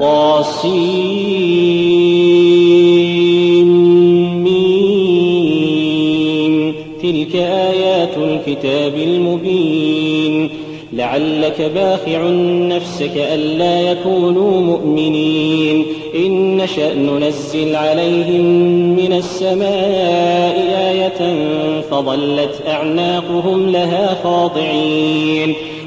طاسين. تلك آيات الكتاب المبين. لعلك باخع نفسك ألا يكونوا مؤمنين. إن نشأ ننزل عليهم من السماء آية فظلت أعناقهم لها خاضعين.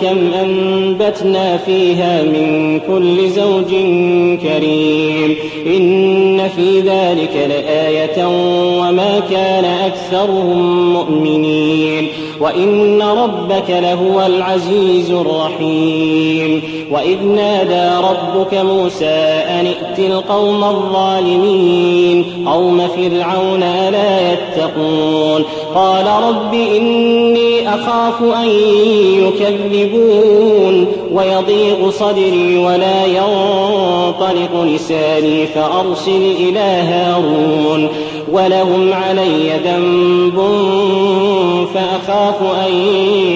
كم أنبتنا فيها من كل زوج كريم. إن في ذلك لآية وما كان أكثرهم مؤمنين. وإن ربك لهو العزيز الرحيم. وإذ نادى ربك موسى أن ائت القوم الظالمين قوم فرعون ألا يتقون. قال رب إني أخاف أن يكذبون ويضيق صدري ولا ينطلق لساني فأرسل إلى هارون. ولهم علي ذنب فأخاف أن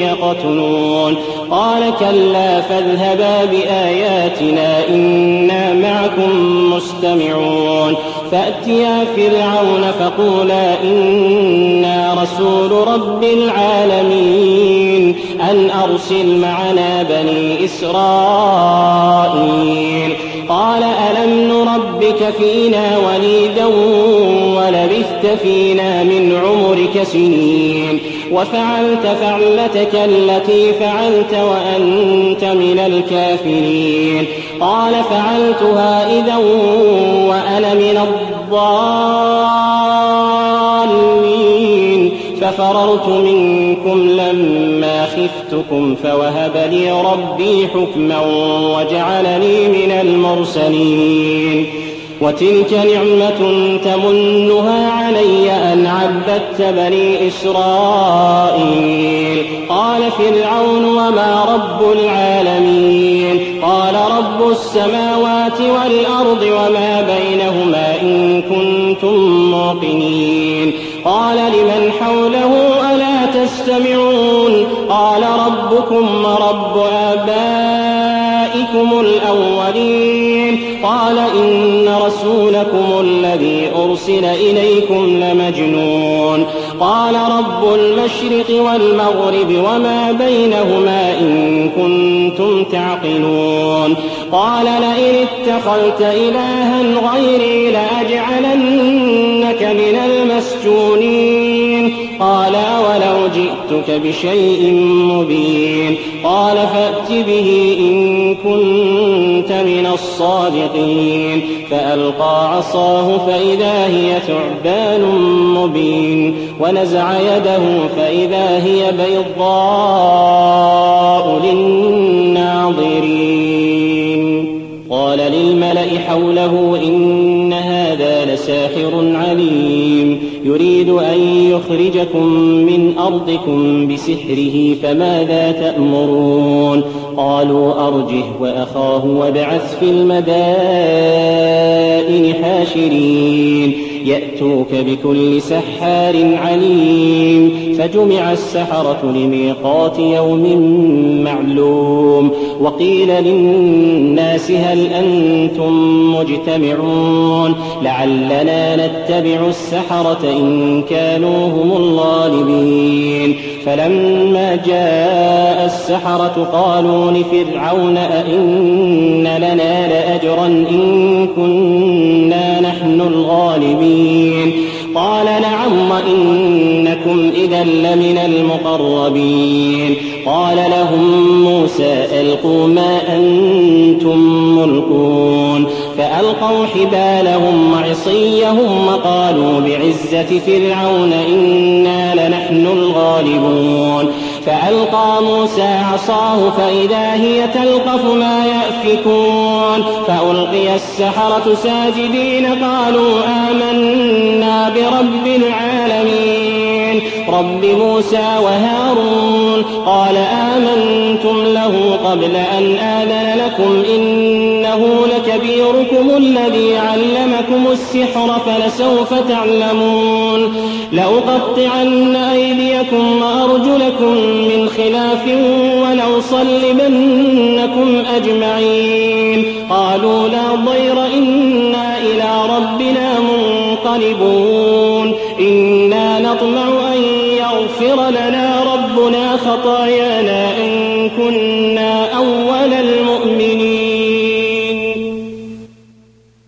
يقتلون. قال كلا فاذهبا بآياتنا إنا معكم مستمعون. فأتيا فرعون فقولا إنا رسول رب العالمين. أن أرسل معنا بني إسرائيل. قال ألم نربك فينا وليدا ولبثت فينا من عمرك سنين. وفعلت فعلتك التي فعلت وأنت من الكافرين. قال فعلتها إذا وأنا من الضالين. ففررت منكم لما خفتكم فوهب لي ربي حكما وجعلني من المرسلين. وتلك نعمة تمنها علي أن عبدت بني إسرائيل. قال فرعون وما رب العالمين. قال رب السماوات والأرض وما بينهما إن كنتم موقنين. قال لمن حوله ألا تستمعون؟ قال ربكم رب آبائكم. الأولين. قال إن رسولكم الذي أرسل إليكم لمجنون. قال رب المشرق والمغرب وما بينهما إن كنتم تعقلون. قال لئن اتخذت إلها غيري لأجعلنك من المسجونين. قال ولو جئتك بشيء مبين. قال فأت به إن كنت من الصادقين. فألقى عصاه فإذا هي ثعبان مبين. ونزع يده فإذا هي بيضاء للناظرين. قال للملأ حوله إن هذا لساحر عليم. يريد أن يخرجكم من أرضكم بسحره فماذا تأمرون؟ قالوا أرجه وأخاه وابعث في المدائن حاشرين. يأتوك بكل سحار عليم فجمع السحرة لميقات يوم معلوم. وقيل للناس هل أنتم مجتمعون؟ لعلنا نتبع السحرة إن كانوا هم الغالبين. فلما جاء السحرة قالوا لفرعون أئن لنا لأجرا إن كنا نحن الغالبين قال نعم وإنكم إذا لمن المقربين قال لهم موسى ألقوا ما أنتم ملقون فألقوا حبالهم وعصيهم وقالوا بعزة فرعون إنا لنحن الغالبون. فألقى موسى عصاه فإذا هي تلقف ما يأفكون. فألقي السحرة ساجدين قالوا آمنا برب العالمين. رب موسى وهارون قال آمنتم له قبل أن لكبيركم الذي علمكم السحر فلسوف تعلمون لأقطعن أيديكم وأرجلكم من خلاف ولأصلبنكم أجمعين قالوا لا ضير إنا إلى ربنا منقلبون إنا نطمع أن يغفر لنا ربنا خطايانا إن كنا أول المؤمنين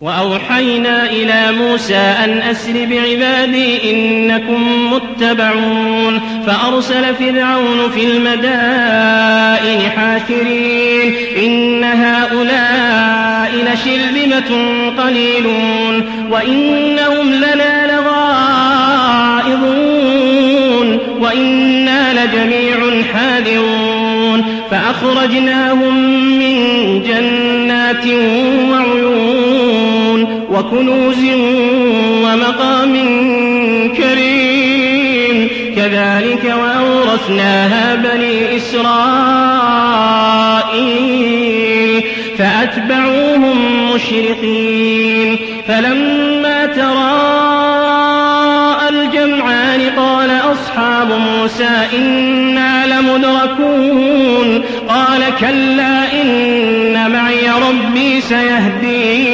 وأوحينا إلى موسى أن أسر بعبادي إنكم متبعون فأرسل فرعون في المدائن حاشرين إن هؤلاء لشرذمة قليلون وإنهم لنا لغائظون وإنا لجميع حاذرون فأخرجناهم من جنات وكنوز ومقام كريم. كذلك وأورثناها بني إسرائيل فأتبعوهم مشرقين. فلما تراءى الجمعان قال أصحاب موسى إنا لمدركون. قال كلا إن معي ربي سيهدين.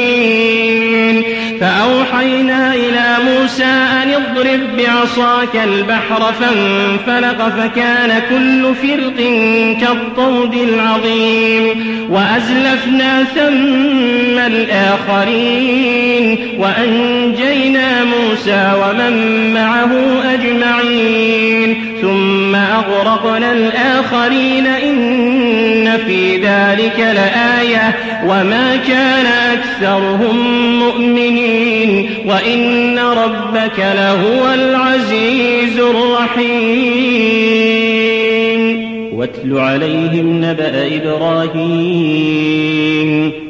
أن اضرب بعصاك البحر فانفلق فكان كل فرق كالطود العظيم وأزلفنا ثم الآخرين وأنجينا موسى ومن معه أجمعين ثم أغرقنا الآخرين إن في ذلك لآية وما كان أكثرهم مؤمنين وإن ربك لهو العزيز الرحيم. واتل عليهم نبأ إبراهيم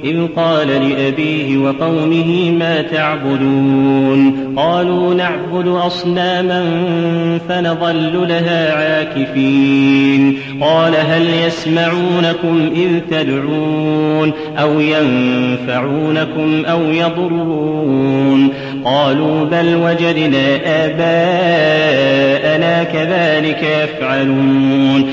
إذ قال لأبيه وقومه ما تعبدون؟ قالوا نعبد أصناما فنظل لها عاكفين. قال هل يسمعونكم إذ تدعون أو ينفعونكم أو يضرون؟ قالوا بل وجدنا آباءنا كذلك يفعلون.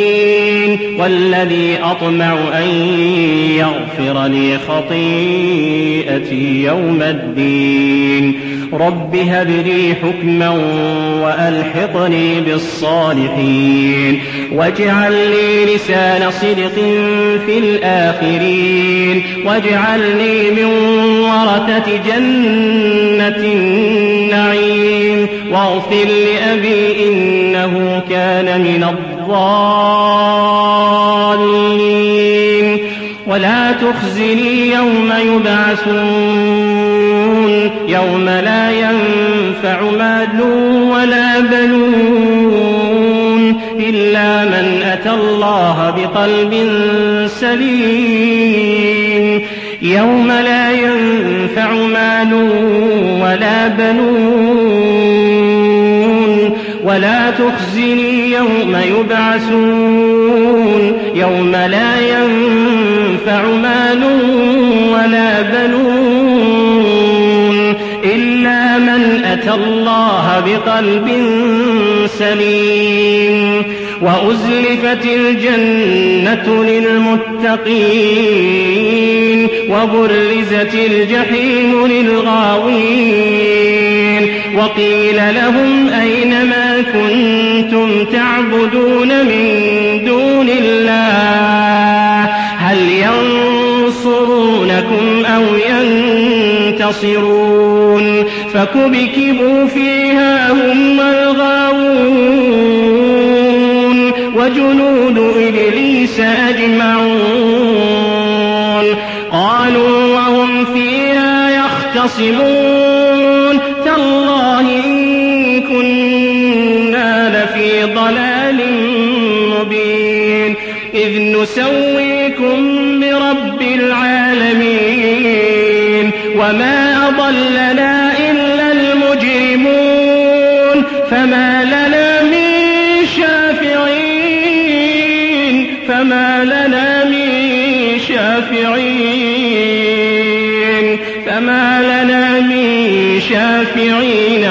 والذي أطمع أن يغفر لي خطيئتي يوم الدين. رب هب لي حكما وألحقني بالصالحين واجعل لي لسان صدق في الآخرين واجعلني من ورثة جنة النعيم واغفر لأبي إنه كان من الضالين ولا تخزني يوم يبعثون يوم لا ينفع مال ولا بنون إلا من أتى الله بقلب سليم. يوم لا ينفع مال ولا بنون ولا تخزني يوم يبعثون. يوم لا ينفع مال ولا بنون أتى الله بقلب سليم وأزلفت الجنة للمتقين وبرزت الجحيم للغاوين وقيل لهم أين ما كنتم تعبدون من دون الله هل ينصرونكم أو ينتصرون فكبكبوا فيها هم الغاوون وجنود إبليس أجمعون قالوا وهم فيها يختصمون تالله إن كنا لفي ضلال مبين إذ نسويكم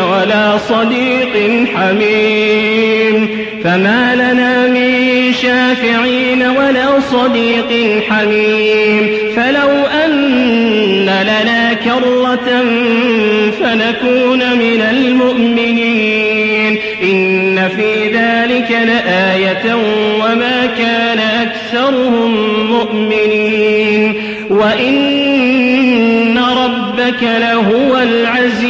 ولا صديق حميم. فما لنا من شافعين ولا صديق حميم. فلو أن لنا كرة فنكون من المؤمنين. إن في ذلك لآية وما كان أكثرهم مؤمنين. وإن ربك لهو العزيز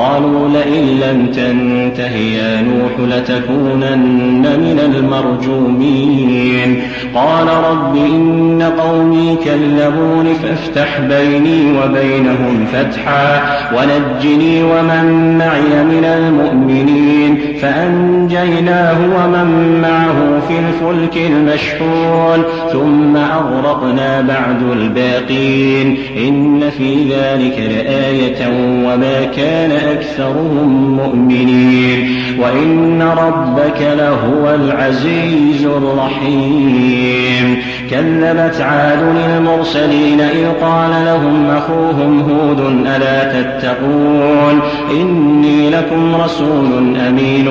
قالوا لئن لم تنته يا نوح لتكونن من المرجومين. قال رب إن قومي كذبون فافتح بيني وبينهم فتحا ونجني ومن معي من المؤمنين. فأنجيناه ومن معه في الفلك المشحون. ثم أغرقنا بعد الباقين. إن في ذلك لآية وما كان أكثرهم مؤمنين. وإن ربك لهو العزيز الرحيم. كذبت عاد المرسلين إذ قال لهم أخوهم هود ألا تتقون؟ إني لكم رسول أمين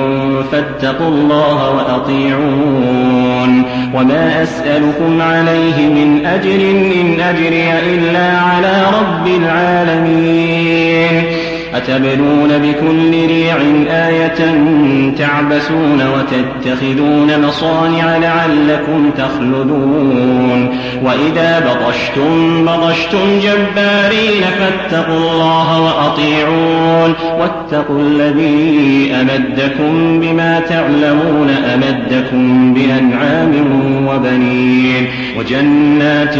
فاتقوا الله وأطيعون. وما أسألكم عليه من أجر إن أجري إلا على رب العالمين. أتبنون بكل ريع آية تعبسون وتتخذون مصانع لعلكم تخلدون وإذا بطشتم بطشتم جبارين فاتقوا الله وأطيعون واتقوا الذي أمدكم بما تعلمون أمدكم بأنعام وبنين وجنات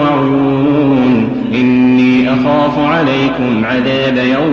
وعيون إني أخاف عليكم عذاب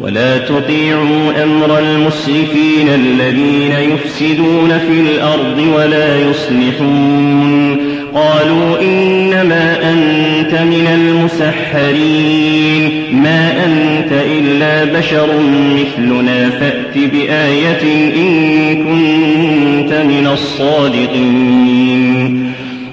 ولا تطيعوا أمر المسرفين الذين يفسدون في الأرض ولا يصلحون. قالوا إنما أنت من المسحرين. ما أنت إلا بشر مثلنا. فأت بآية إن كنت من الصادقين.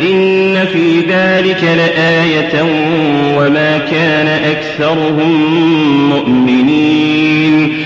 إن في ذلك لآية وما كان أكثرهم مؤمنين.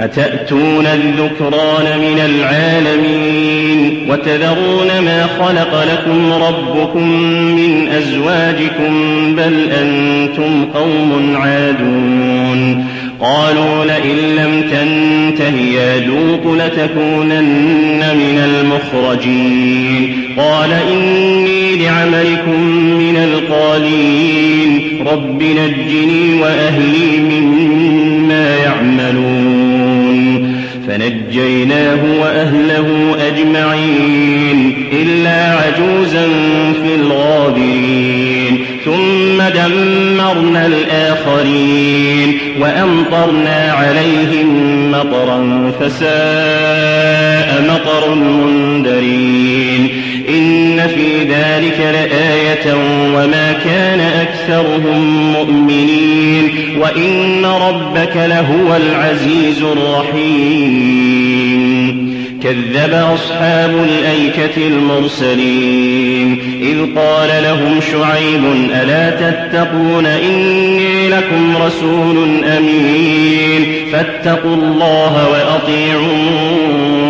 أتأتون الذكران من العالمين وتذرون ما خلق لكم ربكم من أزواجكم بل أنتم قوم عادون قالوا لئن لم تنته يا لوط لتكونن من المخرجين قال إني لعملكم من القالين رب نجني وأهلي مما يعملون فنجيناه وأهله أجمعين إلا عجوزا في الغابرين ثم دمرنا الآخرين وأمطرنا عليهم مطرا فساء مطر المنذرين إن في ذلك لآية وما كان أكثرهم مؤمنين وإن ربك لهو العزيز الرحيم كذب أصحاب الأيكة المرسلين إذ قال لهم شعيب ألا تتقون إني لكم رسول أمين فاتقوا الله وأطيعون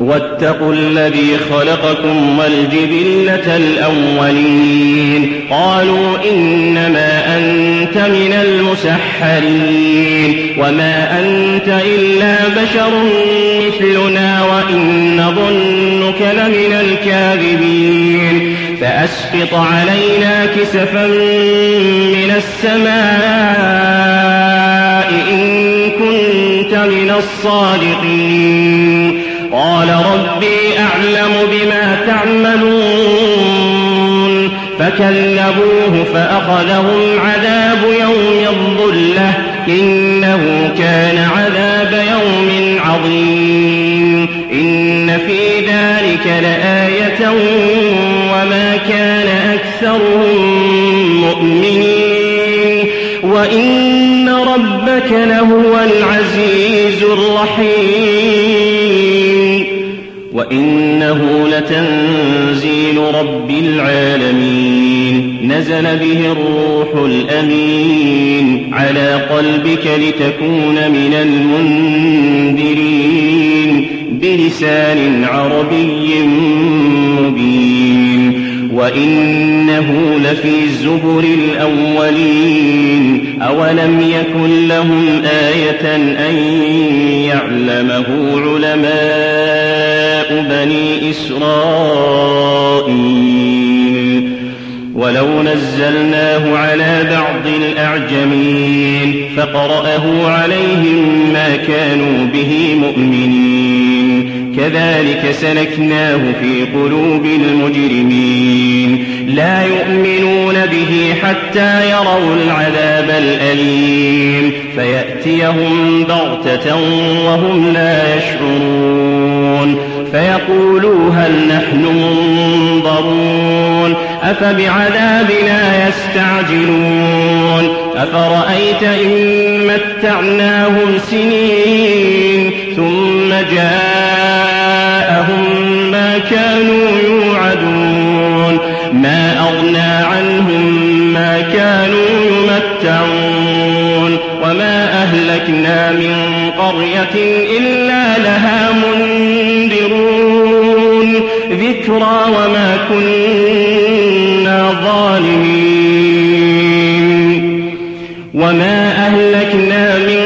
واتقوا الذي خلقكم والجبلة الأولين. قالوا إنما أنت من المسحرين. وما أنت إلا بشر مثلنا وإن نظنك لمن الكاذبين. فأسقط علينا كسفا من السماء إن كنت من الصادقين. قال ربي أعلم بما تعملون. فكذبوه فأخذهم عذاب يوم الظلة. إنه كان عذاب يوم عظيم. إن في ذلك لآية وما كان أكثرهم مؤمنين. وإن ربك لهو العزيز الرحيم. وإنه لتنزيل رب العالمين. نزل به الروح الأمين على قلبك لتكون من المنذرين بلسان عربي مبين. وإنه لفي زبر الأولين. أولم يكن لهم آية أن يعلمه علماء بني إسرائيل ولو نزلناه على بعض الأعجمين فقرأه عليهم ما كانوا به مؤمنين. كذلك سلكناه في قلوب المجرمين. لا يؤمنون به حتى يروا العذاب الأليم. فيأتيهم بغتة وهم لا يشعرون. فيقولوا هل نحن منظرون؟ أفبعذابنا يستعجلون؟ أفرأيت إن متعناهم سنين ثم جاءهم ما كانوا يوعدون. ما أغنى عنهم ما كانوا يمتعون. وما أهلكنا من قرية ذكرى وما كنا ظالمين. وما أهلكنا من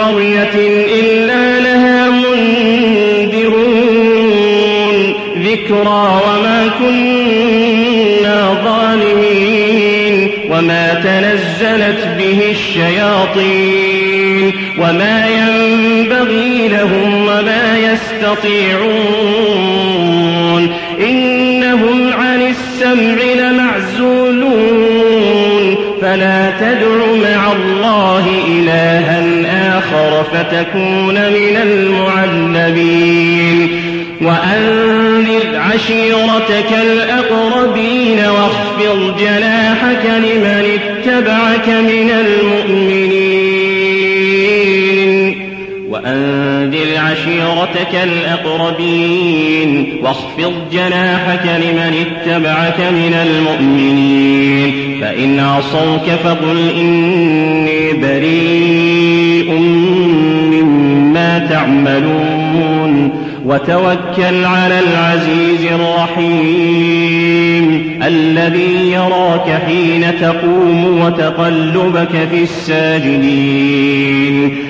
قرية إلا لها منذرون. ذكرى وما كنا ظالمين. وما تنزلت به الشياطين. وما ينبغي لهم وما يستطيعون. إنهم عن السمع لمعزولون. فلا تدع مع الله إلها آخر فتكون من المعذبين وأنذر عشيرتك الأقربين واخفض جناحك لمن اتبعك من المؤمنين. وأنذر عشيرتك الأقربين واخفض جناحك لمن اتبعك من المؤمنين فإن عصوك فقل إني بريء مما تعملون وتوكل على العزيز الرحيم الذي يراك حين تقوم وتقلبك في الساجدين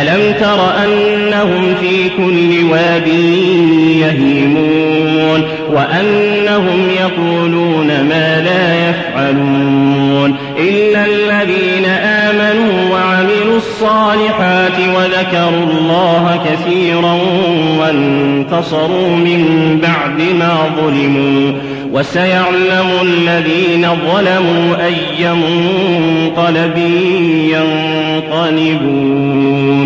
ألم تر أنهم في كل واد يهيمون وأنهم يقولون ما لا يفعلون إلا الذين آمنوا وعملوا الصالحات وذكروا الله كثيرا وانتصروا من بعد ما ظلموا وسيعلم الذين ظلموا أي منقلب ينقلبون